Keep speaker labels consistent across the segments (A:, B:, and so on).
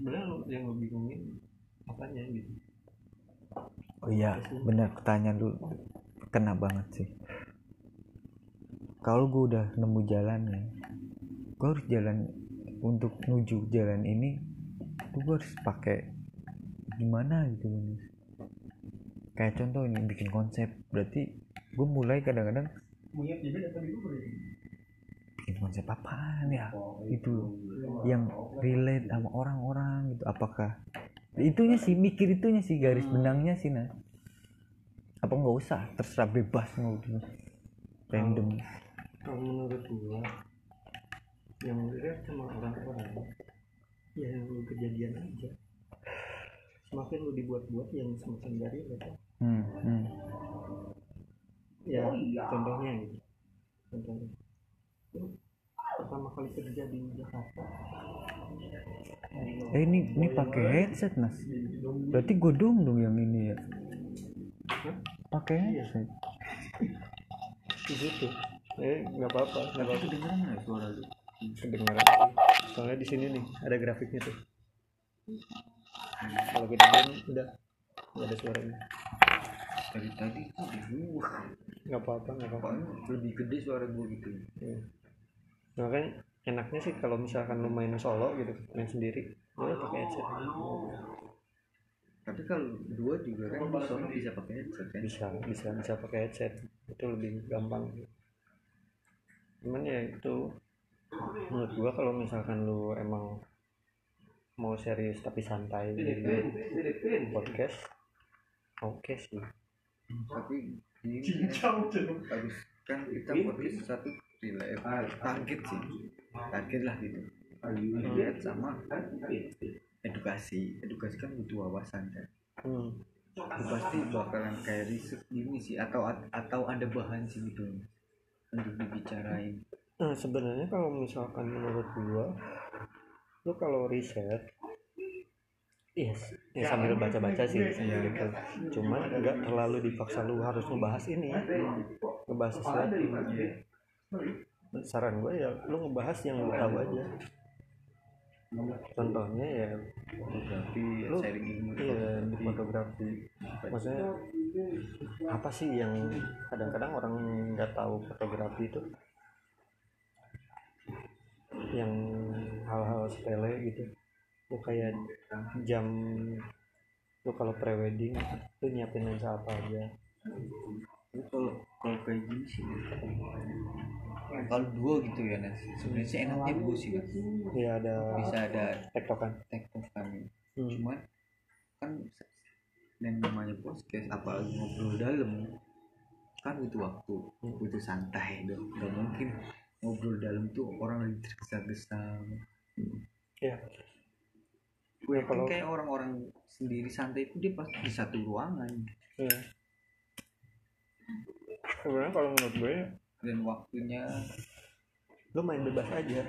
A: sebenarnya yang bingungin apanya gitu?
B: Oh iya benar pertanyaan lu kena banget sih. Kalau gue udah nemu jalannya gue harus jalan untuk menuju jalan ini tuh gue harus pakai gimana gitu kayak contoh ini bikin konsep. Berarti gue mulai kadang-kadang konsep apaan ya? Itu. yang relate sama orang-orang gitu. Apakah itunya sih mikir itunya sih garis benangnya sih nah apa nggak usah terserah bebas mau gitu. random.
A: Kalau menurut gua yang relate sama orang-orang ya yang lu kejadian aja. Semakin lu dibuat-buat yang semakin dari relate.
B: Hmm, hmm.
A: ya contohnya gitu contohnya. Lu pertama kali kerja di Jakarta.
B: Eh ini ini pakai headset mas. Berarti gue dong dong yang ini ya? Pakai headset.
A: Di situ. Eh nggak apa-apa nggak apa-apa.
C: kedengeran nggak suara lu?
A: Kedengaran soalnya di sini nih ada grafiknya tuh. Kalau kita diam udah. Nggak ada suaranya.
C: Dari tadi kok di gua.
A: Nggak apa-apa nggak apa-apa.
C: Lebih gede suara gua gitu
A: Iya. Kan enaknya sih kalau misalkan lu main solo gitu, main sendiri, lu ya pakai headset.
C: tapi kalau dua juga kan di sono bisa pakai headset kan
A: Bisa, bisa, bisa pakai headset. Itu lebih gampang. Cuman ya itu menurut gua kalau misalkan lu emang mau serius tapi santai di podcast, oke sih.
C: tapi ini kan kan kita podcast satu relate target sih. Target lah gitu. Relate sama edukasi. Edukasi kan butuh wawasan kan.
A: Hmm.
C: itu pasti bakalan kayak riset gini sih atau atau ada bahan sih gitu untuk dibicarain.
A: Nah sebenarnya kalau misalkan menurut gua, lu kalau riset, yes, ya sambil baca-baca sih, sambil gitu. Cuman nggak terlalu dipaksa lu harus ngebahas ini, ngebahas sesuatu. Saran gue ya, lu ngebahas yang lu tahu aja. Contohnya ya,
C: fotografi
A: Lu-
C: sharing ilmu di
A: iya di
C: fotografi.
A: Maksudnya apa sih yang kadang-kadang orang nggak tahu fotografi itu? yang hal-hal sepele gitu lu kayak jam lu kalau prewedding lu nyiapin lensa apa aja
C: Kalau kalau kayak gini sih kalau dua gitu ya Nas sebenarnya sih enaknya dua sih Nas
A: ya ada
C: bisa ada
A: tektokan.
C: tektokan.
A: Hmm.
C: cuman kan yang namanya podcast apalagi ngobrol dalam kan butuh waktu
A: Hmm.
C: butuh santai dong gak mungkin ngobrol dalam tuh orang lagi tergesa-gesa.
A: Ya
C: gue
A: Ya, kalau-
C: kalau kayak orang-orang sendiri santai itu dia pasti di satu ruangan.
A: Ya sebenarnya kalau menurut gue
C: dan waktunya.
A: Lu main bebas aja.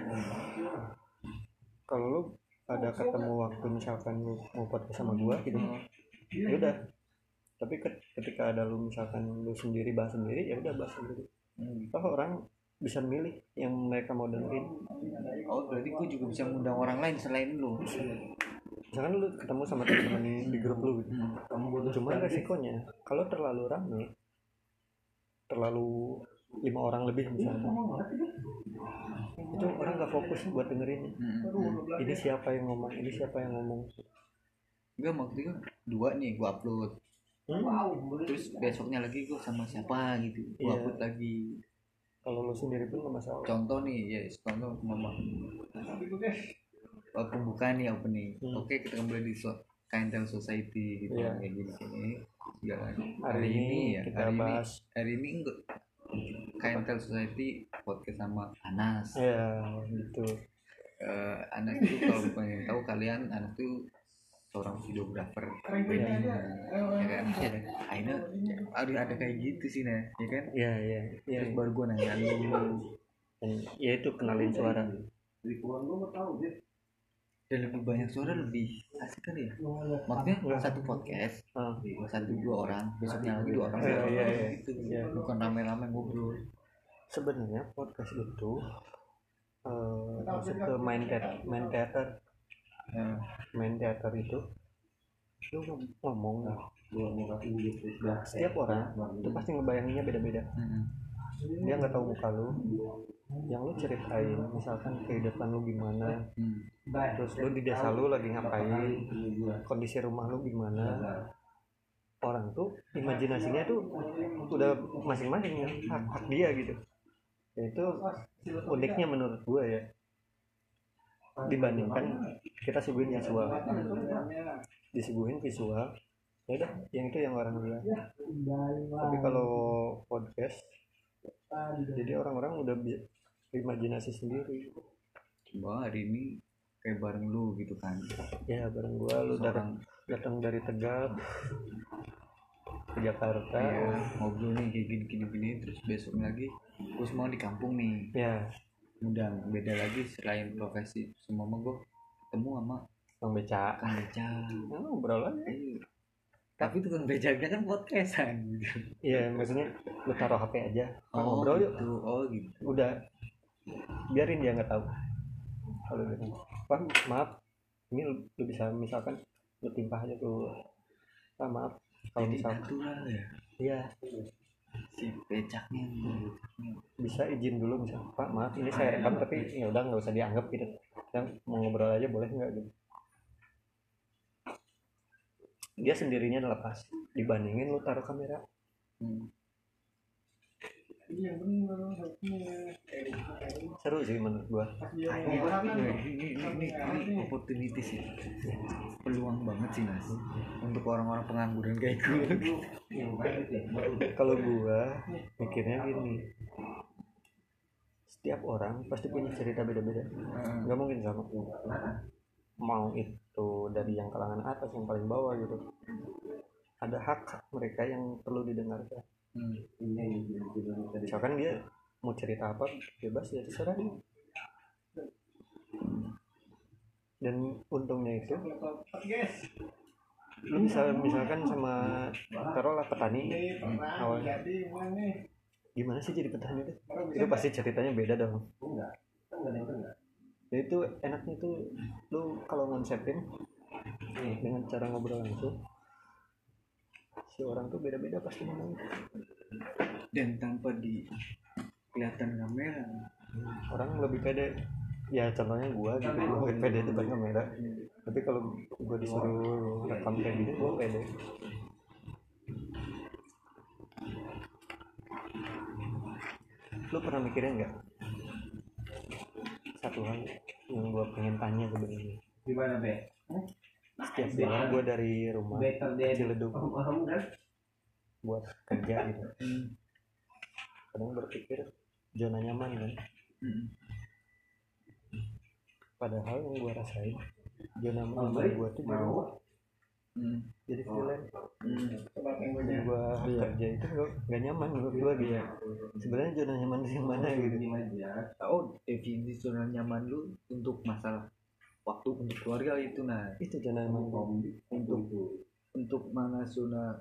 A: Kalau lu ada ketemu waktu misalkan lu mau podcast sama gua gitu ya udah. Tapi ket- ketika ada lu misalkan lu sendiri bahas sendiri ya udah bahas sendiri.
C: Hmm.
A: toh orang bisa milih yang mereka mau dengerin.
C: Oh berarti gue juga bisa ngundang orang lain selain lu.
A: Misalkan lu ketemu sama teman-teman di grup lu gitu. Cuman resikonya kalau terlalu rame terlalu lima orang lebih misalnya. itu orang nggak fokus buat dengerin.
C: Hmm.
A: ini siapa yang ngomong? Ini siapa yang ngomong?
C: Enggak maksudnya dua nih gue upload. Terus besoknya lagi gue sama siapa gitu. Gue
A: Iya.
C: upload lagi.
A: Kalau lu sendiri pun nggak masalah.
C: Contoh nih ya contoh mama oh, pembukaan nih opening.
A: Hmm.
C: oke kita kembali di so Kaintel Society gitu
A: Iya.
C: kayak gini gini. Segala
A: hari, ini,
C: ya
A: kita
C: hari
A: bahas
C: ini hari ini enggak. Kaintel Society podcast sama Anas.
A: Ya gitu.
C: Eh, anak itu kalau pengen tahu kalian anak itu seorang videografer ya kan? Ya kan akhirnya ada ada kayak gitu sih nah. Ya kan?
A: Ya ya ya
C: terus baru gue nanya lu.
A: Ya itu kenalin suara
C: dan lebih banyak suara lebih asik kan ya. Maksudnya satu podcast
A: Ah,
C: satu dua orang besoknya lagi dua orang.
A: Iya,
C: dua
A: iya,
C: orang
A: iya.
C: gitu.
A: Iya.
C: bukan rame-rame ngobrol.
A: Sebenarnya podcast itu masuk ke main teater main teater.
C: Nah,
A: main teater itu lu ngom- ngomong nah, setiap orang itu pasti ngebayanginnya beda-beda. Dia nggak tahu muka lu. Yang lu ceritain misalkan kehidupan lu gimana
C: mm,
A: terus lu di desa lu lagi ngapain? kondisi rumah lu gimana? Orang tuh imajinasinya tuh udah masing-masing ya hak, hak dia gitu. Ya, itu uniknya menurut gua ya. Dibandingkan kita suguhin visual disuguhin visual. Ya udah yang itu yang orang lihat tapi kalau podcast jadi orang-orang udah imajinasi sendiri.
C: Coba hari ini kayak bareng lu gitu kan?
A: Ya bareng gua lu datang datang dari Tegal ke Jakarta.
C: Kayak ngobrol nih kayak gini gini gini. Terus besok lagi gue semua di kampung nih.
A: Ya.
C: Udah beda lagi selain profesi. Semua mah gue ketemu sama
A: Bang Beca.
C: Kang beca.
A: Nah, ngobrol aja
C: Iya. tapi tukang becaknya kan podcastan gitu
A: Iya, maksudnya lu taruh HP aja,
C: oh
A: ngobrol yuk.
C: gitu. Oh gitu.
A: Udah, biarin dia nggak tahu. Kalau gitu, Pak, maaf, ini lu, lu bisa misalkan lu timpah aja tuh, Pak, maaf. Kalau
C: jadi
A: misal,
C: natural ya
A: iya
C: si becaknya.
A: bisa izin dulu misal, Pak, maaf, ini saya rekam tapi ya udah nggak usah dianggap gitu. Yang mau ngobrol aja boleh nggak gitu. Dia sendirinya lepas dibandingin lu taruh kamera.
C: Hmm.
A: Seru sih menurut gua.
C: Kayaknya ini, ini, ini, ini opportunity sih. Peluang banget sih mas. Untuk orang-orang pengangguran kayak gue
A: kalau gua mikirnya gini. Setiap orang pasti punya cerita beda-beda. Nggak mungkin sama mau itu dari yang kalangan atas yang paling bawah gitu. Ada hak mereka yang perlu didengarkan
C: Hmm.
A: misalkan dia mau cerita apa bebas ya terserah dia. Dan untungnya itu lu bisa misalkan sama taruhlah petani awalnya. Gimana sih jadi petani itu? Itu pasti ceritanya beda dong. Ya itu enaknya tuh lu kalau ngonsepin dengan cara ngobrol langsung si orang tuh beda-beda pasti ngomong.
C: Dan tanpa di kelihatan kamera.
A: Orang lebih pede. Ya contohnya gua gitu. Gua lebih pede depan kamera. Tapi kalau gua disuruh rekam kayak gini gua pede. Lu pernah mikirin nggak? Satu hal yang gua pengen tanya sebenarnya.
D: Gimana, Be?
A: Setiap pulang gua dari rumah
D: Better than
A: Ciledug.
D: paham kan?
A: buat kerja gitu. Kadang berpikir zona nyaman kan?
C: Hmm.
A: padahal yang gua rasain zona nyaman gua tuh di rumah
C: Hmm.
A: jadi freelance.
C: Hmm.
A: dan gua kerja itu nggak nggak nyaman menurut gua gitu. Sebenarnya zona nyaman yang mana gitu.
C: oh definisi zona nyaman lu untuk masalah waktu untuk keluarga itu nah
A: itu nyaman gua.
C: untuk untuk mana zona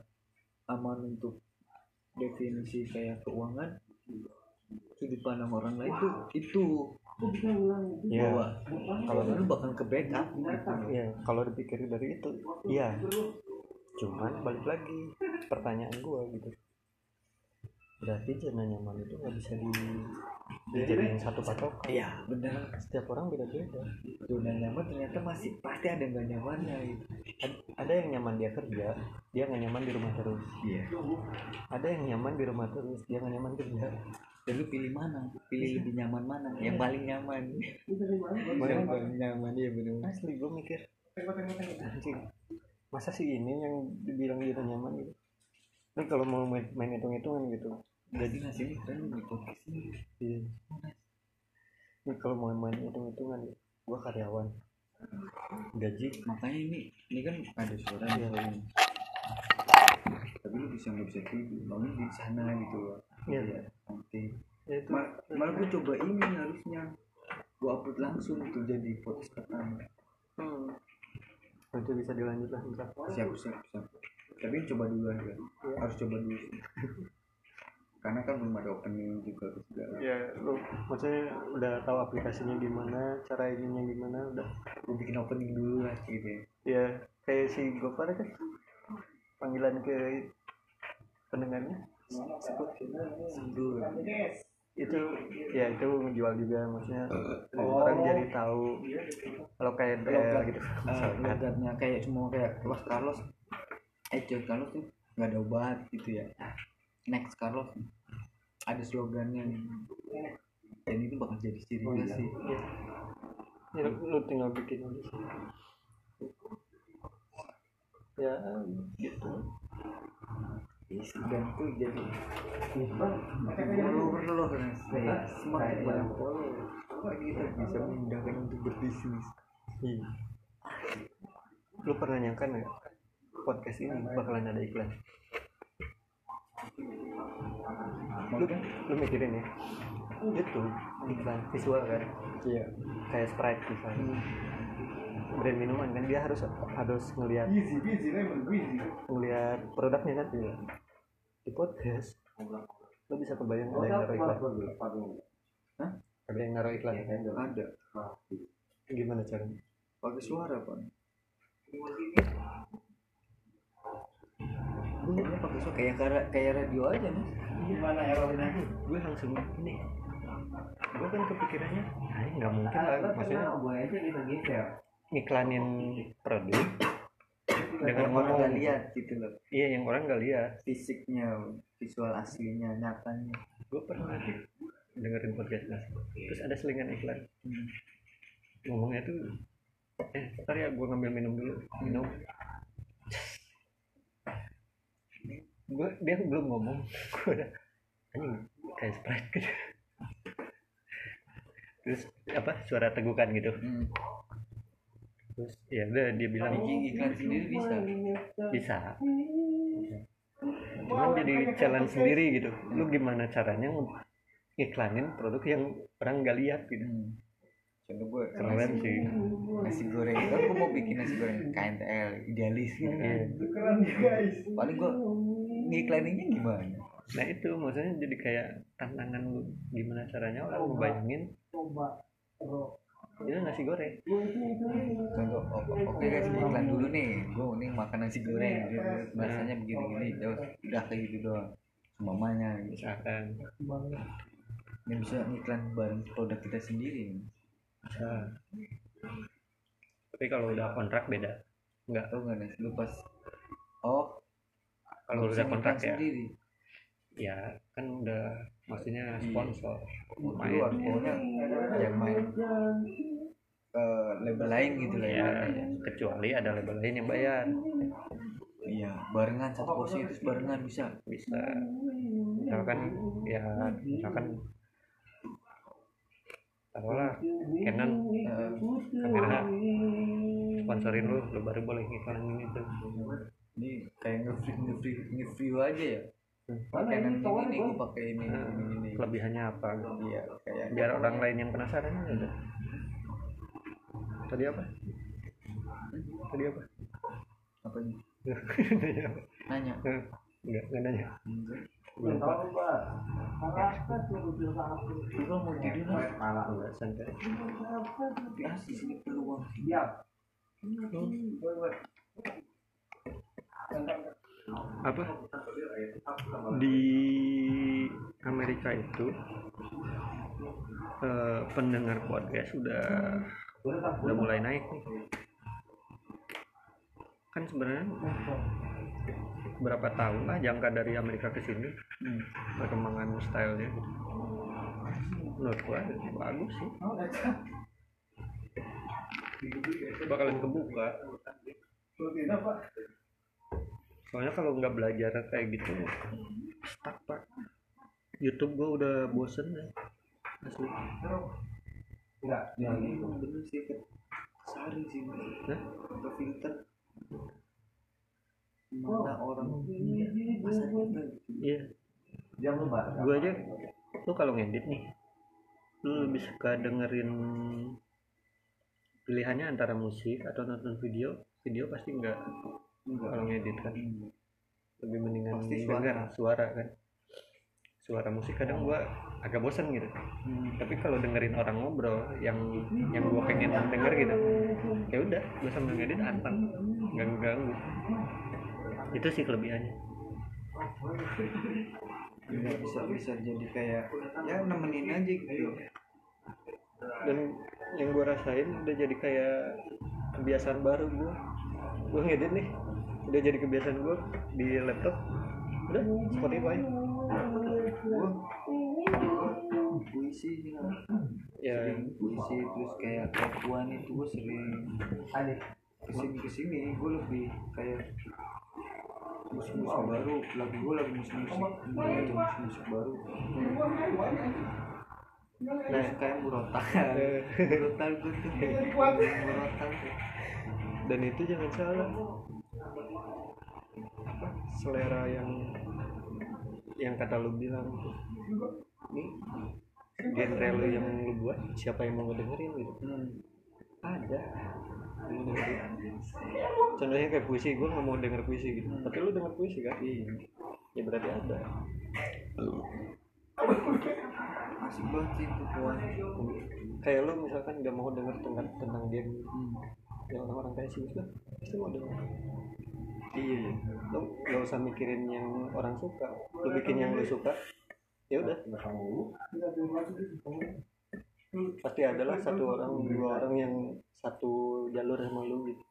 C: aman untuk definisi kayak keuangan sudut pandang orang lain tuh itu.
A: Ya
C: bahwa kalau lu bakal ke backup gitu.
A: ya kalau dipikir dari itu iya. Cuman balik lagi pertanyaan gua gitu berarti zona nyaman itu nggak bisa di dijadiin satu patokan.
C: Iya benar.
A: Setiap orang beda-beda.
C: Zona nyaman ternyata masih pasti ada nggak nyamannya gitu.
A: Ad- ada yang nyaman dia kerja dia nggak nyaman di rumah terus.
C: Iya.
A: Ada yang nyaman di rumah terus dia nggak nyaman kerja.
C: Dan lu pilih mana? Pilih lebih nyaman mana? Yang paling nyaman. Yang paling nyaman iya benar
A: asli gue mikir anjing masa sih ini yang dibilang dia nyaman gitu? Tapi kalau mau main, main hitung hitungan gitu
C: jadi hasilnya keren di podcast ini
A: iya. ini kalau mau main hitung hitungan gue karyawan. Gaji.
C: Makanya ini ini kan ada suara di sini tapi lu bisa nggak bisa tidur. Maunya di sana gitu loh.
A: Iya.
C: nanti.
A: Ya itu.
C: Ma- malah gue coba ini harusnya. Gue upload langsung tuh jadi podcast pertama.
A: Hmm. nanti bisa dilanjut lah
C: siap siap siap. Tapi coba dulu aja. Harus coba dulu. karena kan belum ada opening juga segala.
A: Ya lu maksudnya udah tahu aplikasinya gimana cara ininya gimana udah.
C: Gue bikin opening dulu lah gitu ya.
A: Ya kayak si Gopar kan panggilan ke pendengarnya. Sebut itu ya itu menjual juga maksudnya.
C: Oh.
A: orang jadi tahu kalau kayak Del gitu.
C: logatnya kayak cuma kayak Los Carlos eh Carlos tuh nggak ada obat gitu ya next Carlos ada slogannya dan itu bakal jadi ciri
A: Oh, iya.
C: sih.
A: Ya, lu tinggal bikin aja sih. Ya gitu.
C: Isi dan tuh jadi follower kayak semakin banyak follower kita bisa memudahkan untuk berbisnis.
A: Iya. Lu pernah nyangka nggak? Podcast ini bakalan ada iklan? Lu, lu mikirin ya? Itu iklan visual kan? Iya. Kayak Sprite misalnya. Brand minuman kan dia harus harus ngelihat ngelihat produknya kan? Iya. Di podcast lu bisa kebayang ada yang naruh iklan?
C: Hah?
A: Ada yang naruh iklan?
C: ada
A: Gimana caranya?
C: pakai suara pak Gue pakai suara kayak kayak kayak radio aja nih
A: gimana errornya gue langsung ini. Gue kan kepikirannya ah ini nggak mungkin lah maksudnya
C: gue aja gitu gitu ya?
A: ngiklanin produk dengan
C: orang nggak lihat gitu loh.
A: Iya yang orang nggak lihat.
C: Fisiknya visual aslinya nyatanya.
A: Gue pernah dengerin podcast mas. Terus ada selingan iklan.
C: Hmm.
A: ngomongnya tuh eh ntar ya gue ngambil minum dulu. Minum gue dia belum ngomong. Gue udah anjing kayak sprite gitu. Terus apa suara tegukan gitu.
C: Hmm.
A: terus ya udah dia bilang
C: bikin iklan sendiri bisa.
A: Bisa. Cuman jadi challenge sendiri gitu. Lu gimana caranya ngiklanin produk yang orang nggak lihat gitu?
C: Hmm. contoh gue
A: keren sih.
C: nasi goreng. Kan gue mau bikin nasi goreng KNTL idealis gitu kan. Paling gue ngiklaninnya gimana?
A: Nah itu maksudnya jadi kayak tantangan lu. Gimana caranya orang ngebayangin? Itu nasi goreng.
C: Contoh oh, oke guys gue iklan dulu nih. Gue nih makan nasi goreng. Gitu. rasanya begini gini terus udah kayak gitu doang. Semuanya gitu.
A: Misalkan
C: yang bisa ngiklan bareng produk kita sendiri.
A: Bisa. Tapi kalau udah kontrak beda. Enggak
C: tau gak nih lu pas oh
A: kalau udah kontrak
C: ngiklan
A: ya.
C: sendiri.
A: Ya kan udah maksudnya sponsor.
C: Lu
A: main
C: harus pokoknya jangan main ke label lain gitu lah
A: ya
C: ya
A: kecuali ada label lain yang bayar.
C: Iya barengan satu porsi itu barengan bisa.
A: Bisa. Misalkan ya misalkan taruhlah Canon.
C: Eh,
A: kamera sponsorin lu lu baru boleh ngiklan ini tuh
C: ini kayak nge-free nge-free nge-free aja ya. Pakai nanti ini gue pakai ini
A: Nah,
C: ini ini
A: kelebihannya apa?
C: Iya kayak
A: biar orang lain yang penasaran ya udah. Tadi apa? Tadi apa?
C: Apa nih
A: Nanya.
C: Nanya.
A: Enggak enggak nanya.
C: Enggak.
A: belum pak.
C: Lu kalau mau tidur lah
A: enggak santai.
C: Sini peluang
A: apa? Di Amerika itu eh, pendengar podcast sudah udah mulai naik nih. Kan sebenarnya berapa tahun lah jangka dari Amerika ke sini
C: hmm.
A: perkembangan stylenya. Menurut gua bagus sih. Bakalan kebuka soalnya kalau nggak belajar kayak gitu stuck pak. YouTube gua udah bosen ya. Asli.
C: Ya ini emang bener sih kayak sari sih
A: Hah?
C: ke filter. Mana orang masa kita
A: iya. Gua aja. Lu kalau ngedit nih lu lebih suka dengerin pilihannya antara musik atau nonton video? Video pasti enggak
C: enggak.
A: Kalau ngedit kan. Lebih mendingan
C: Pasti
A: dengar
C: suara.
A: suara kan. Suara musik kadang gua agak bosan gitu.
C: Hmm.
A: tapi kalau dengerin orang ngobrol yang yang gua pengen denger gitu ya udah gua sambil ngedit anteng. Nggak ganggu itu sih kelebihannya.
C: Nggak bisa bisa jadi kayak ya nemenin aja gitu.
A: Dan yang gua rasain udah jadi kayak kebiasaan baru gua. Gua ngedit nih udah jadi kebiasaan gua di laptop. Udah Spotify.
C: Gua puisi
A: ya
C: puisi terus kayak kepuan itu gue sering ke sini ke sini gue lebih kayak musik musik baru. Lagu gue lagu musik musik itu musik musik baru. Nah kayak murotal. Murotal gue tuh. Murotal.
A: Dan itu jangan salah selera yang yang kata lu bilang. Ini genre lu yang lu buat siapa yang mau ngedengerin gitu? Ada. Mau dengerin contohnya kayak puisi gue nggak mau denger puisi gitu. Tapi lu denger puisi kan? Ya berarti ada.
C: Asik banget sih itu
A: kayak lu misalkan nggak mau denger tentang tentang game yang orang-orang kayak sih pasti mau denger
C: iya.
A: Lu nggak usah mikirin yang orang suka. Lu bikin yang lu suka. Ya udah. Pasti adalah satu orang dua orang yang satu jalur sama lu gitu.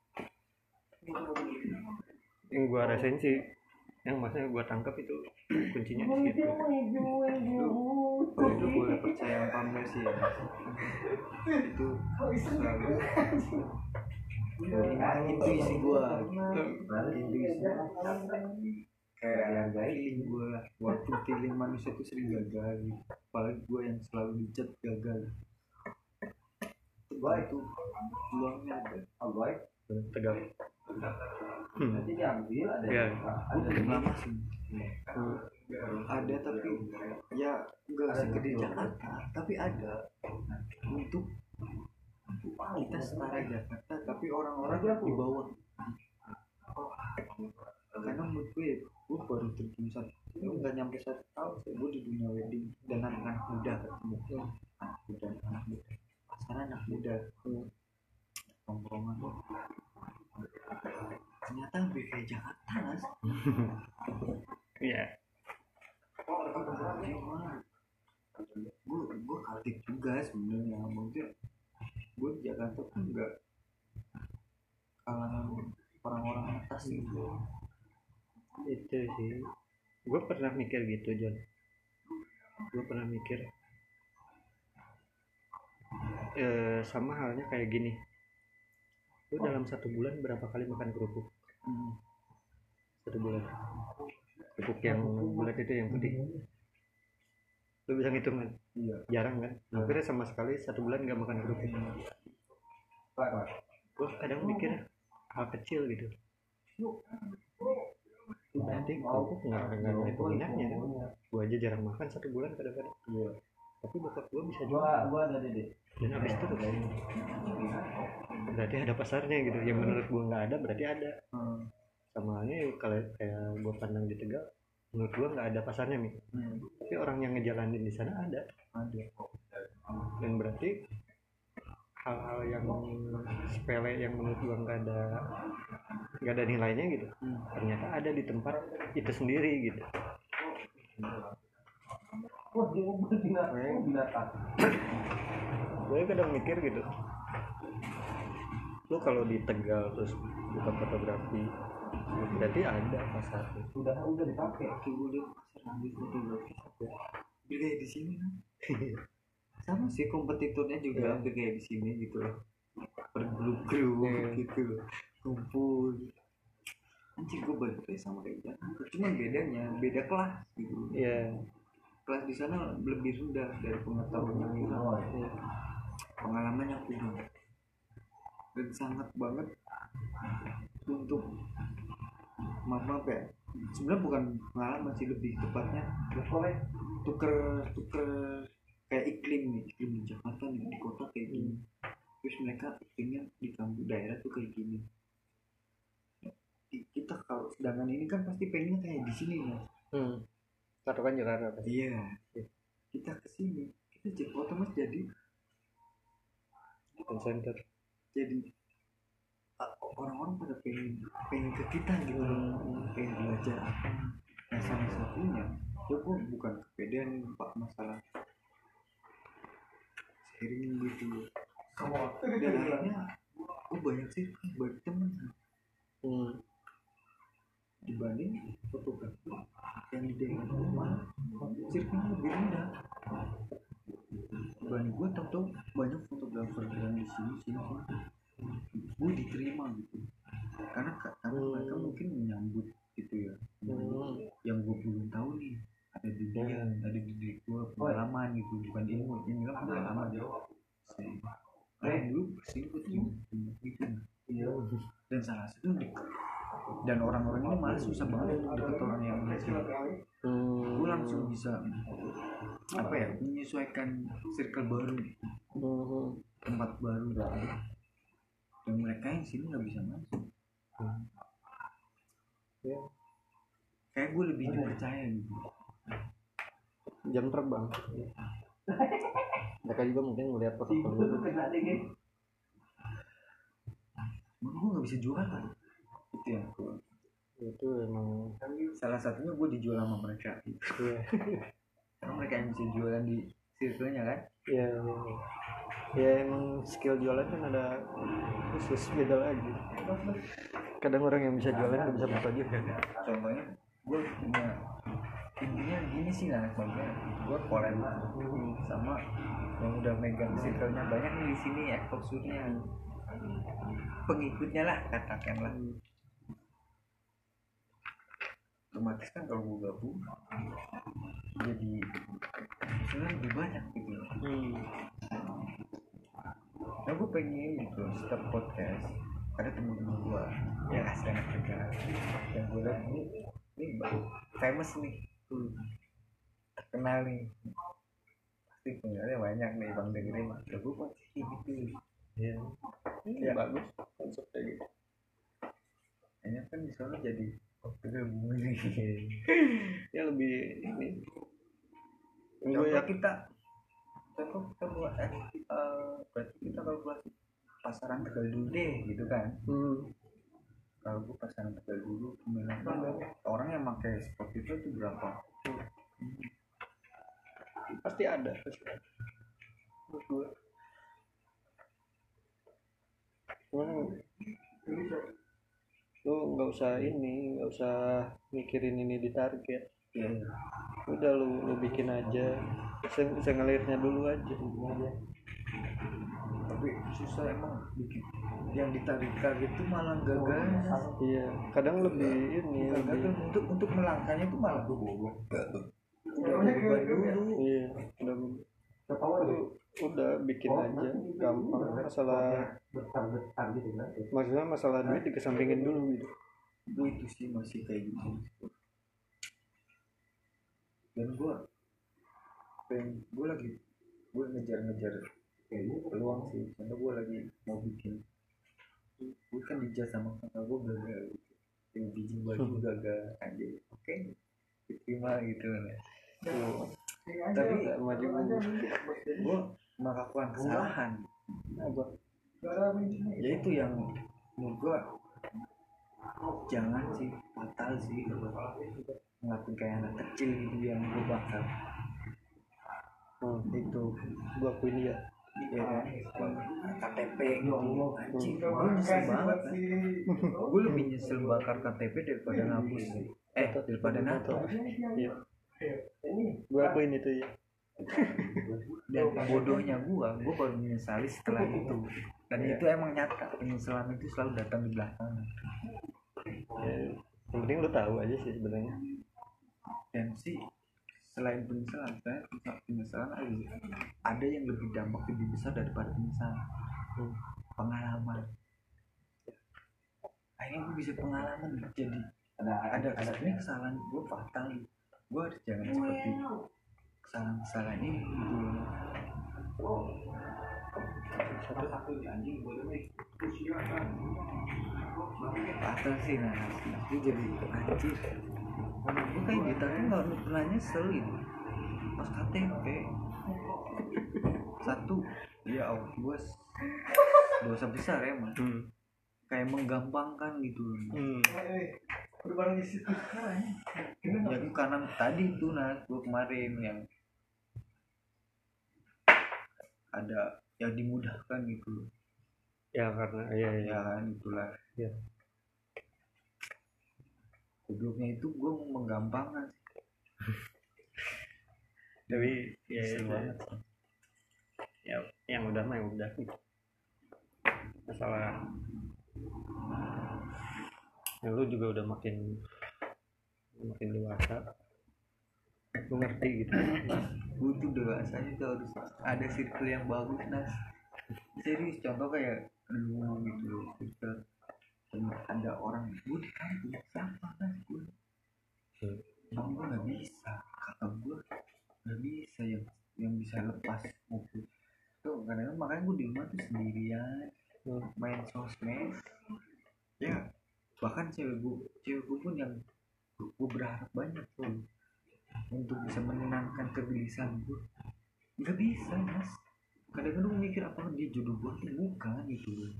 A: Yang gua rasain sih yang maksudnya gua tangkap itu kuncinya di situ.
C: Lu boleh percaya yang pamer sih ya. Itu Nah, intuisi gua. Intuisi kayak feeling gua. Waktu feeling manusia itu sering gagal. Gitu. apalagi gua yang selalu dicat gagal. Wah itu peluangnya ada.
A: Tegal hmm. ya
C: Udah lama sih. Ada tapi ya enggak segede Jakarta. Tapi ada untuk kita setara Jakarta tapi orang-orang di bawah. karena menurut gue gue baru terjun satu gue nggak nyampe satu tahun sih gue di dunia wedding. Dan anak-anak muda ketemu. Anak muda anak muda. Pasaran anak muda tongkrongan. Ternyata lebih kayak Jakarta mas.
A: Ya
C: gue gue kaget juga sebenarnya. Maksudnya Jakarta tuh enggak kalangan orang-orang atas gitu.
A: Itu sih. Gue pernah mikir gitu John gue pernah mikir eh, sama halnya kayak gini. Lu dalam satu bulan berapa kali makan kerupuk?
C: Hmm.
A: satu bulan. Kerupuk yang bulat itu yang putih. Lu bisa ngitung kan?
C: Iya.
A: Jarang kan? Hampir sama sekali satu bulan nggak makan kerupuk gue kadang mikir hal kecil gitu. Berarti kerupuk nggak nggak ada peminatnya kan gue aja jarang makan satu bulan kadang-kadang. Tapi bokap gue bisa juga dan habis itu berarti ada pasarnya gitu. Yang menurut gue nggak ada berarti ada.
C: Hmm.
A: sama halnya ya kalau kayak gue pandang di tegal menurut gue nggak ada pasarnya nih
C: Hmm.
A: tapi orang yang ngejalanin di sana ada.
C: Ada.
A: Dan berarti hal-hal yang sepele yang menurut gua nggak ada nggak ada nilainya gitu.
C: Hmm.
A: ternyata ada di tempat itu sendiri gitu. Gue kadang mikir gitu. Lu kalau di Tegal terus buka fotografi berarti ada pasar
C: udah udah dipakai. Gue lihat pasar ambil fotografi kayak di sini. kan sama sih kompetitornya juga
A: Iya.
C: hampir kayak di sini gitu loh. Bergrup-grup
A: Iya.
C: gitu loh. Kumpul. Anjing gue balik sama kayak Jakarta cuman bedanya beda kelas gitu.
A: Iya.
C: Kelas di sana lebih rendah dari pengetahuannya kita pengalamannya kurang dan sangat banget untuk maaf maaf ya. Sebenarnya bukan pengalaman sih lebih tepatnya tuker tuker kayak iklim nih iklim di Jakarta nih di kota kayak gini. Terus mereka iklimnya di kampung daerah tuh kayak gini. Di- kita kalau sedangkan ini kan pasti pengennya kayak di sini ya
A: hmm. patokan jalan apa
C: iya. Kita ke sini kita jadi otomatis jadi
A: center.
C: Jadi orang-orang pada pengen pengen ke kita gitu pengen belajar apa. Nah salah satunya ya gue bukan kepedean pak masalah sharing gitu. Dan akhirnya gue banyak sih banyak temen
A: hmm.
C: dibanding fotografi yang di daerah rumah circle lebih rendah. Dibanding gue tau tau banyak fotografer yang di sini sini gue diterima gitu. Karena karena mereka mungkin menyambut gitu ya.
A: Hmm.
C: yang gue belum tahu nih ada di dia ada di diri gue pengalaman gitu bukan ilmu. Ini kan pengalaman. Nah, dulu berselingkuh tuh gitu. Dan salah satu dan orang-orang ini malah susah banget untuk deket orang yang berselingkuh
A: Hmm.
C: gue langsung bisa apa ya menyesuaikan circle baru
A: Hmm.
C: tempat baru dan mereka yang sini nggak bisa masuk.
A: Ya,
C: kayak gue lebih dipercaya gitu
A: jam terbang. Mereka juga mungkin ngeliat foto-foto lu.
C: Menurut gue nggak bisa jualan? Itu yang gue
A: itu emang
C: salah satunya gue dijual sama mereka.
A: Iya.
C: Karena mereka yang bisa jualan di circle-nya kan?
A: Ya, ya emang skill jualan kan ada khusus beda lagi. Kadang orang yang bisa jualan nggak bisa foto juga.
C: Contohnya gini sih lah bangga. Gue collab sama yang udah megang circle-nya banyak nih di sini exposure-nya pengikutnya lah katakanlah otomatis kan kalau gue gabung jadi sebenarnya lebih banyak gitu
A: hmm.
C: nah gue pengen gitu setiap podcast ada temen-temen gue yang asli anak kerja yang gue liat ini ini famous nih. Terkenal nih. Pasti punyanya banyak nih bang dengerin mah ya gue buat gitu
A: ya
C: ya
A: bagus. Konsep kayak gitu.
C: Hanya kan di sana jadi tergabung nih.
A: Ya lebih ini. Ya
C: kita contoh kita buat eh, eh, berarti kita kalau buat pasaran tegal dulu deh gitu kan?
A: Hmm.
C: kalau gue pasaran tegal dulu kemudian orang yang pakai spot itu tuh berapa
A: pasti ada. Pasti ada menurut gue cuman lu nggak usah ini nggak usah mikirin ini di target.
C: Ya
A: udah lu lu bikin aja. Se sengalirnya dulu aja.
C: Tapi susah emang bikin. Yang ditarik target itu malah gagal.
A: Iya kadang lebih ini
C: gagal
A: lebih
C: untuk untuk melangkahnya itu malah udah beban dulu.
A: Iya. Udah udah bikin aja gampang. masalah maksudnya masalah duit dikesampingin dulu gitu.
C: Gue itu sih masih kayak gitu. Dan gue pengen gue lagi gue ngejar-ngejar peluang sih. Karena gue lagi mau bikin gue kan dijaz sama kakak gue gagal. Gitu yang bikin baju gagal. Aja oke diterima gitu kan ya tapi
A: Nggak maju
C: gue melakukan kesalahan.
A: Apa
C: ya itu yang menurut gue jangan sih fatal sih. Ngelakuin kayak anak kecil gitu yang gue bakal
A: hmm.
C: itu
A: gua akuin ya
C: ya kan? KTP gitu. Anjing gue nyesel banget kan? gue lebih nyesel bakar KTP daripada ngapus. Eh daripada nato.
A: Iya gua akuin itu ya
C: dan bodohnya gue gue baru menyesali setelah itu. Dan itu emang nyata penyesalan itu selalu datang di belakang.
A: Ya yang penting lu tahu aja sih sebenarnya.
C: Dan sih selain penyesalan saya penyesalan ada, ada yang lebih dampak lebih besar daripada penyesalan.
A: Hmm.
C: pengalaman. Akhirnya gue bisa pengalaman jadi ada ada ini kesalahan gue fatal gue harus jangan seperti kesalahan kesalahan ini gitu fatal sih nah itu jadi anjir gue kayak kita tuh nggak pernah nyesel gitu. Pas KTP satu. Ya Allah gue dosa besar ya emang
A: hmm.
C: kayak menggampangkan gitu
A: Hmm.
C: Ya itu karena tadi itu nah gue kemarin yang ada yang dimudahkan gitu
A: ya karena iya iya.
C: Ya kan itulah.
A: Iya.
C: gobloknya itu gue menggampangkan.
A: Tapi ya itu.
C: banget.
A: Ya yang udah mah yang udah gitu masalah ya lu juga udah makin makin dewasa. Lu ngerti gitu.
C: Gue tuh dewasanya tuh harus ada circle yang bagus nas. Serius contoh kayak lu gitu sama ada orang. Gue di kampung sama nas gue tapi gue nggak bisa. Kakak gue nggak bisa yang yang bisa lepas mobil tuh kadang makanya gue di rumah tuh sendirian
A: Hmm.
C: main sosmed. Ya bahkan cewek gue cewek gue pun yang gue berharap banyak tuh untuk bisa menenangkan kegelisahan gue nggak bisa mas. Kadang-kadang gue mikir apa dia jodoh gue tuh bukan gitu loh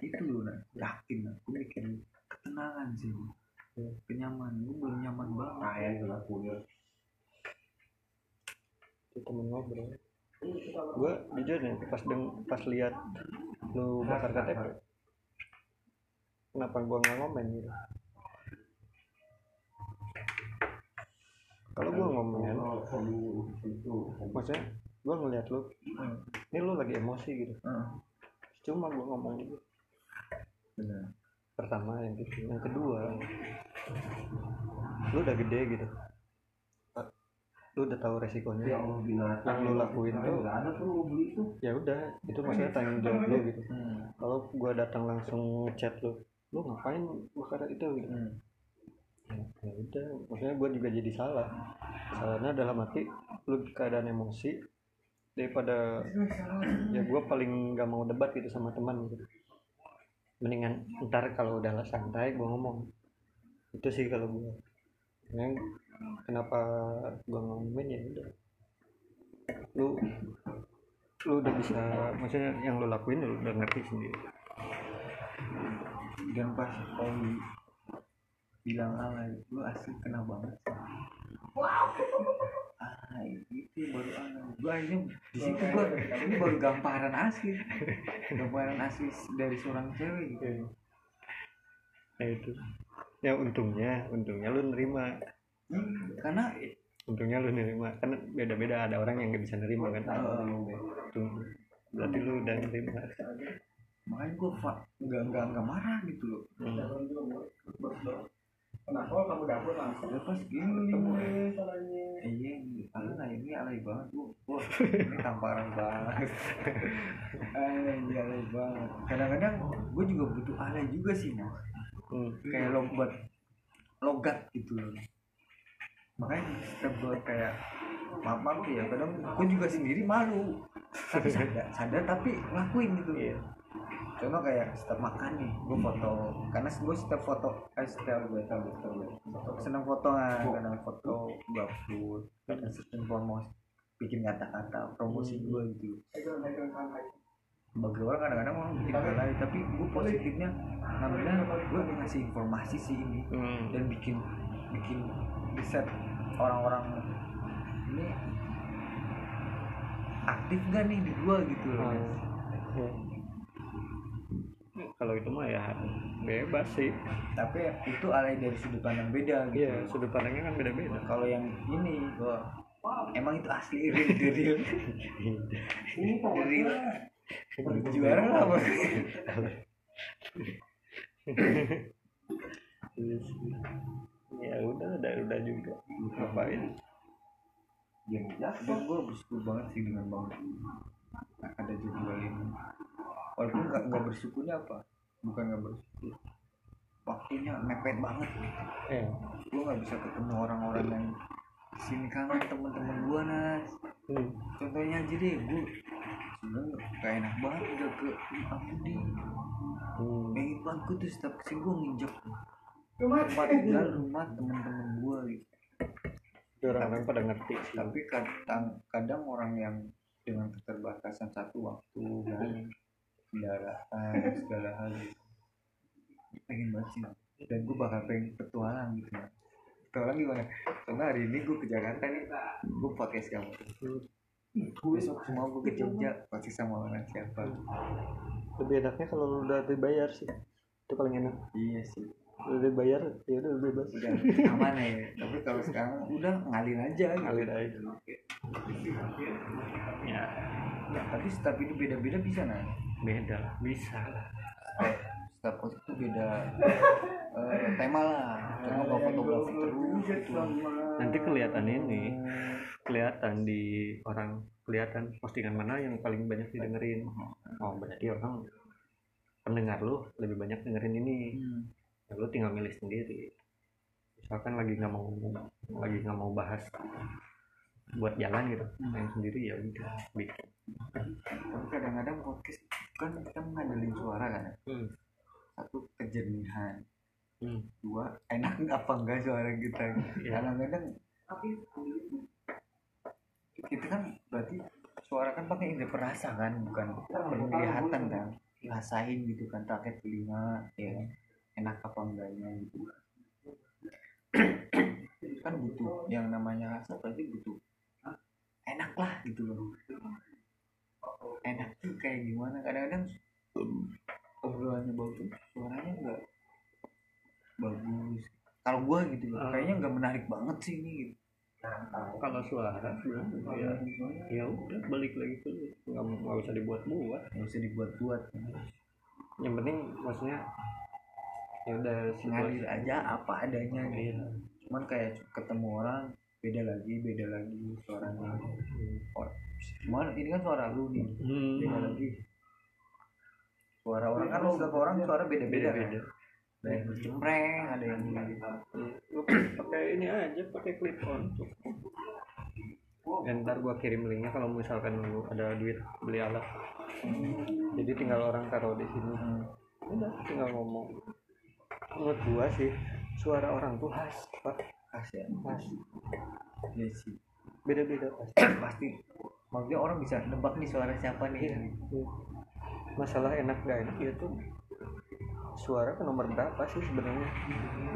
C: itu loh nah yakin lah gue mikir ketenangan sih gue kenyamanan gue belum nyaman banget.
A: Itu temen ngobrol gua jujur nih pas deng pas lihat lu bakar KTP kenapa gua nggak ngomen gitu? Kalau gua ngomen maksudnya gua ngeliat lu
C: Hmm.
A: ini lu lagi emosi gitu.
C: Heeh,
A: cuma gua ngomong gitu.
C: Benar.
A: Pertama yang gitu yang kedua lu udah gede gitu. Lu udah tahu resikonya. Yang lu lakuin tuh ya udah itu maksudnya tanggung jawab lu gitu.
C: Hmm.
A: kalau gua datang langsung ngechat lu lu ngapain bakar itu gitu?
C: Hmm.
A: ya udah. Maksudnya gua juga jadi salah. Salahnya dalam arti lu keadaan emosi daripada ya gua paling gak mau debat gitu sama teman gitu. Mendingan ntar kalau udah santai gua ngomong. Itu sih kalau gua. Yang kenapa gua ngomongin ya udah. Lu lu udah bisa maksudnya yang lu lakuin lu udah ngerti sendiri
C: dan pas Oli bilang alay lu asli kena banget sih. Alay itu baru alay gua akhirnya di situ gua ini baru gambaran asli. Gambaran asli dari seorang cewek. Gitu
A: ya itu. Ya untungnya untungnya lu nerima.
C: Hmm, karena
A: untungnya lu nerima. Kan beda-beda ada orang yang nggak bisa nerima kan? Untung. berarti lu udah nerima
C: makanya gua fa nggak nggak nggak marah gitu loh.
A: Hmm.
C: ya pas gini iya alay ini alay banget gua wah ini tamparan banget. Alay alay banget. Kadang-kadang gue juga butuh alay juga sih mas.
A: Hmm.
C: kayak logat logat gitu loh. Makanya setiap gue kayak maaf maaf ya. Kadang gue juga sendiri malu. Tapi sadar sadar tapi ngelakuin gitu
A: Iya.
C: Contoh kayak setiap makan nih gue foto. Karena gue setiap foto eh setiap gue tau gue tau gue seneng foto kan kadang foto gue upload kadang sering promosi bikin kata-kata promosi gue gitu. Bagi orang kadang-kadang orang bikin alay tapi gue positifnya ngambilnya gue ngasih informasi sih ini.
A: Hmm.
C: dan bikin bikin riset orang-orang ini aktif gak nih di gua? gitu loh
A: Hmm. Kalau itu mah ya bebas sih.
C: Tapi itu alay dari sudut pandang beda gitu.
A: Iya sudut pandangnya kan beda-beda.
C: Kalau yang ini gua emang itu asli real real. Ini real. Juara lah bos.
A: Iya ya udah udah udah juga. Ngapain?
C: Dan gue bersyukur banget sih dengan bang ada ini walaupun nggak nggak bersyukurnya apa? Bukan nggak bersyukur. Waktunya mepet banget.
A: Eh
C: gue nggak bisa ketemu orang-orang yang sini kangen teman-teman gue nas.
A: Hmm.
C: contohnya aja deh gue sebenernya gak enak banget udah ke Ampudi
A: Hmm.
C: pengen banget gue tuh setiap ke sini gue nginjek. Tempat tinggal rumah temen-temen gue gitu.
A: Itu orang-orang pada ngerti sih.
C: Tapi kadang kadang orang yang dengan keterbatasan satu waktu kan kendaraan segala hal. Gitu. pengen banget sih dan gue bakal pengen petualang gitu ya petualang gimana karena hari ini gue ke Jakarta nih gue podcast kamu. Besok semua gue ke Jogja pasti sama orang siapa.
A: Lebih enaknya kalau lu udah dibayar sih. Itu paling enak.
C: Iya sih
A: udah dibayar ya udah bebas.
C: Udah aman ya. Tapi kalau sekarang udah ngalir aja gitu.
A: ngalir aja. Ya.
C: Ya, tapi setiap ini beda-beda bisa nah
A: beda lah. Bisa lah.
C: Eh, setiap pos itu beda eh, tema lah. Cuma nggak fotografi terus gitu.
A: Nanti kelihatan ini. Kelihatan di orang kelihatan postingan mana yang paling banyak didengerin. Oh berarti orang pendengar lu lebih banyak dengerin ini.
C: Hmm.
A: Ya, lu tinggal milih sendiri misalkan lagi nggak mau lagi nggak mau bahas buat jalan gitu yang sendiri ya udah bikin
C: tapi kadang-kadang podcast kan kita ngandelin suara kan ya.
A: hmm.
C: satu kejernihan
A: Hmm.
C: dua enak nggak apa enggak suara kita
A: Iya.
C: kadang-kadang kita kan berarti suara kan pakai indera perasa kan bukan penglihatan kan rasain gitu kan pakai telinga ya kan. Enak apa enggaknya gitu. Kan butuh yang namanya rasa berarti butuh enak lah gitu loh. Enak tuh kayak gimana? Kadang-kadang obrolannya bagus suaranya enggak bagus. Kalau gua gitu loh
A: Ah.
C: kayaknya nggak menarik banget sih ini gitu.
A: Kalau suara ya. Ya udah balik lagi ke lu. Nggak nggak usah dibuat-buat.
C: Nggak usah dibuat-buat.
A: Yang penting maksudnya ya udah
C: ngalir aja. apa adanya gitu.
A: iya
C: cuman kayak ketemu orang beda lagi beda lagi suaranya oh, cuman ini kan suara lu nih beda
A: hmm.
C: lagi. Suara orang kan setiap orang suara beda-beda. Kan
A: beda-beda.
C: Ada yang cempreng ada yang gitu.
A: Lu pakai ini aja pakai clip on. Dan ntar gua kirim linknya kalau misalkan lu ada duit beli alat. Jadi tinggal orang taruh di sini.
C: Hmm.
A: udah tinggal ngomong menurut gua sih suara orang tuh khas pak.
C: Khas ya
A: khas.
C: Iya sih.
A: Beda-beda pasti
C: pasti. Maksudnya orang bisa nebak nih suara siapa nih.
A: Iya. masalah enak gak enak ya tuh suara ke nomor berapa sih sebenarnya?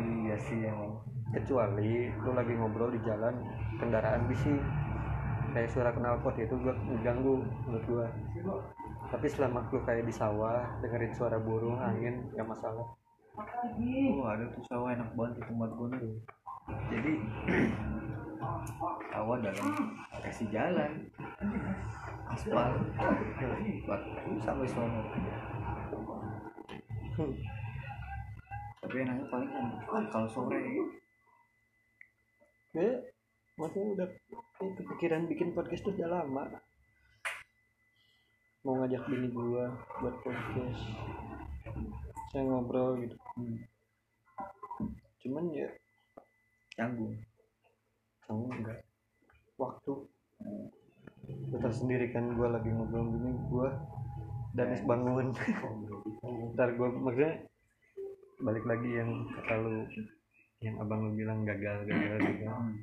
C: Iya sih emang.
A: Kecuali lu lagi ngobrol di jalan kendaraan bising kayak suara knalpot itu gua mengganggu menurut gua. Tapi selama lu kayak di sawah dengerin suara burung angin gak masalah
C: oh ada tuh sawah enak banget di tempat gue nih. Jadi sawah dalam kasih jalan. Aspal. Buat sampai sono tapi enaknya paling kan kalau sore.
A: Ya maksudnya udah eh, kepikiran bikin podcast tuh udah lama. Mau ngajak bini gua buat podcast saya ngobrol gitu.
C: Hmm,
A: cuman ya
C: canggung.
A: kamu enggak. Waktu gue tersendiri kan gue lagi ngobrol gini gue Danis bangun. Ntar gue maksudnya balik lagi yang kata lu yang abang lu bilang gagal gagal
C: Hmm.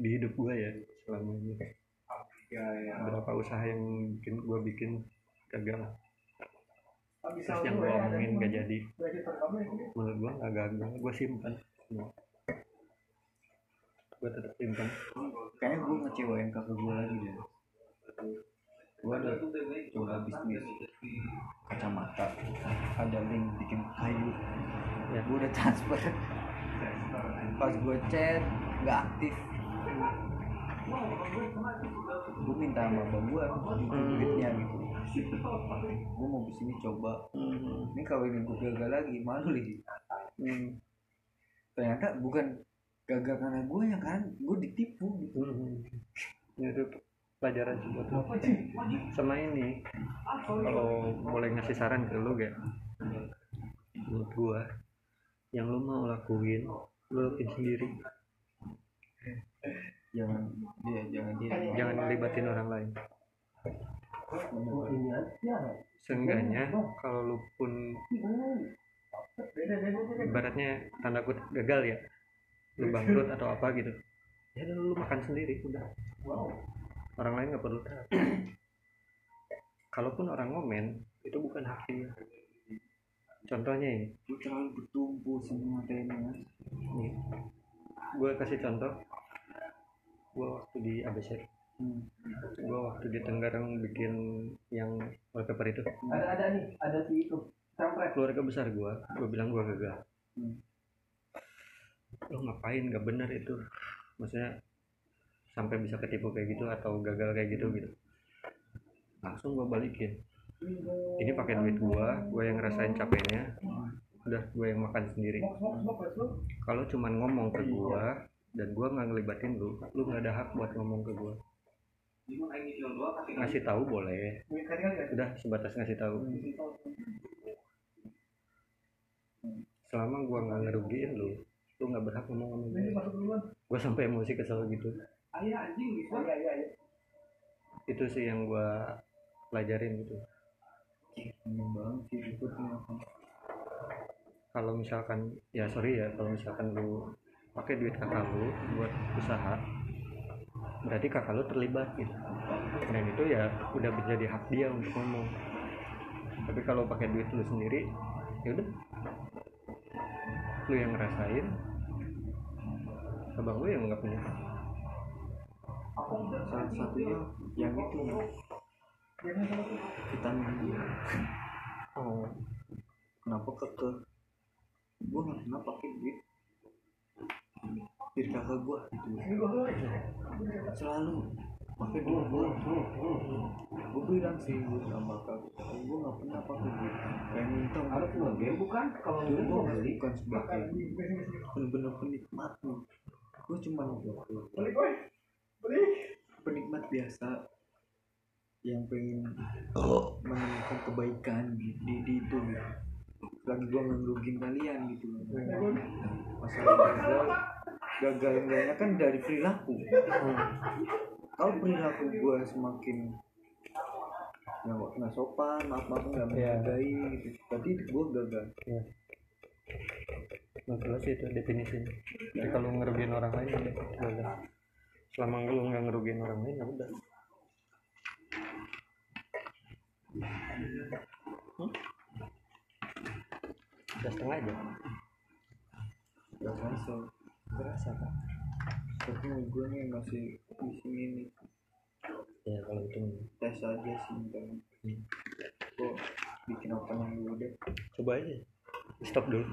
A: di hidup gue ya selama ini.
C: Ya ya.
A: Berapa usaha yang bikin gue bikin gagal terus yang gue omongin gak jadi. menurut gue gak gagal gue simpan semua. Gue tetap simpan
C: kayaknya gue ngecewain kakak gue lagi deh gue ada coba bisnis kacamata. Ada link bikin kayu.
A: Ya.
C: Gue udah transfer. Pas gue chat nggak aktif. Gue minta sama abang gue duitnya gitu gue mau bisnis coba
A: Hmm.
C: ini kalau ini gue gagal lagi malu lagi
A: Hmm.
C: ternyata bukan gagal karena gue ya kan gue ditipu gitu
A: Hmm. Ya, itu pelajaran buat lo. sama ini kalau boleh ngasih saran ke lu gak menurut gua yang lu mau lakuin lu lakuin sendiri
C: jangan dia jangan dia
A: jangan libatin orang lain seenggaknya kalau lu pun ibaratnya tanda kutip gagal ya lu bangkrut atau apa gitu ya lu makan sendiri udah. Orang lain nggak perlu tahu. Kalaupun orang ngomen itu bukan hak dia. Contohnya ini.
C: Gue terlalu bertumpu mas.
A: Nih gue kasih contoh. Gue waktu di ABC
C: hmm.
A: gue waktu di Tenggarang bikin yang wallpaper itu.
D: Ada ada nih ada si itu. Sampai
A: keluarga besar gue gue bilang gue gagal
C: Hmm.
A: lo ngapain? Gak bener itu. Maksudnya sampai bisa ketipu kayak gitu atau gagal kayak gitu gitu. Langsung gue balikin. Ini pakai duit gue gue yang ngerasain capeknya. Udah gue yang makan sendiri. Kalau cuman ngomong ke gue dan gue nggak ngelibatin lu lu nggak ada hak buat ngomong ke gue ngasih tahu boleh. Udah sebatas ngasih tahu. Selama gue nggak ngerugiin lu lu nggak berhak ngomong sama gue gue sampai emosi kesel gitu. Itu sih yang gue pelajarin gitu. Kalau misalkan ya sorry ya kalau misalkan lu pakai duit kakak lu buat usaha berarti kakak lu terlibat gitu. Dan itu ya udah menjadi hak dia untuk ngomong. Tapi kalau pakai duit lu sendiri ya udah. Lu yang ngerasain abang lu yang nggak punya hak.
C: salah satunya yang itu vitamin dia.
A: Oh.
C: Kenapa keke gue nggak pernah pakai duit. Dari kakak gue gitu selalu. Pakai duit gue gue bilang sih gue sama kakak gue nggak pernah pakai duit kayak minta
D: ada tuh game bukan? Kalau
C: gue
D: gua beli
C: bukan sebagai bener-bener penikmat gue cuma penikmat biasa yang pengen menemukan kebaikan di, di, di itu gitu. lagi gue ngerugin kalian gitu masalah gagal enggaknya kan dari perilaku. Kalau perilaku gue semakin nggak nggak sopan maaf maaf nggak
A: Iya.
C: menghargai gitu. Berarti gue gagal.
A: Ya nggak jelas sih itu definisinya jadi kalau ngerugiin orang lain ya udah selama lu nggak ngerugiin orang lain ya udah. Hmm? udah setengah aja?
C: Gak kerasa
A: berasa kan
C: tapi gue nih masih di sini nih
A: ya kalau itu
C: tes aja sih dan gue bikin apa yang dulu deh.
A: Coba aja. Stop dulu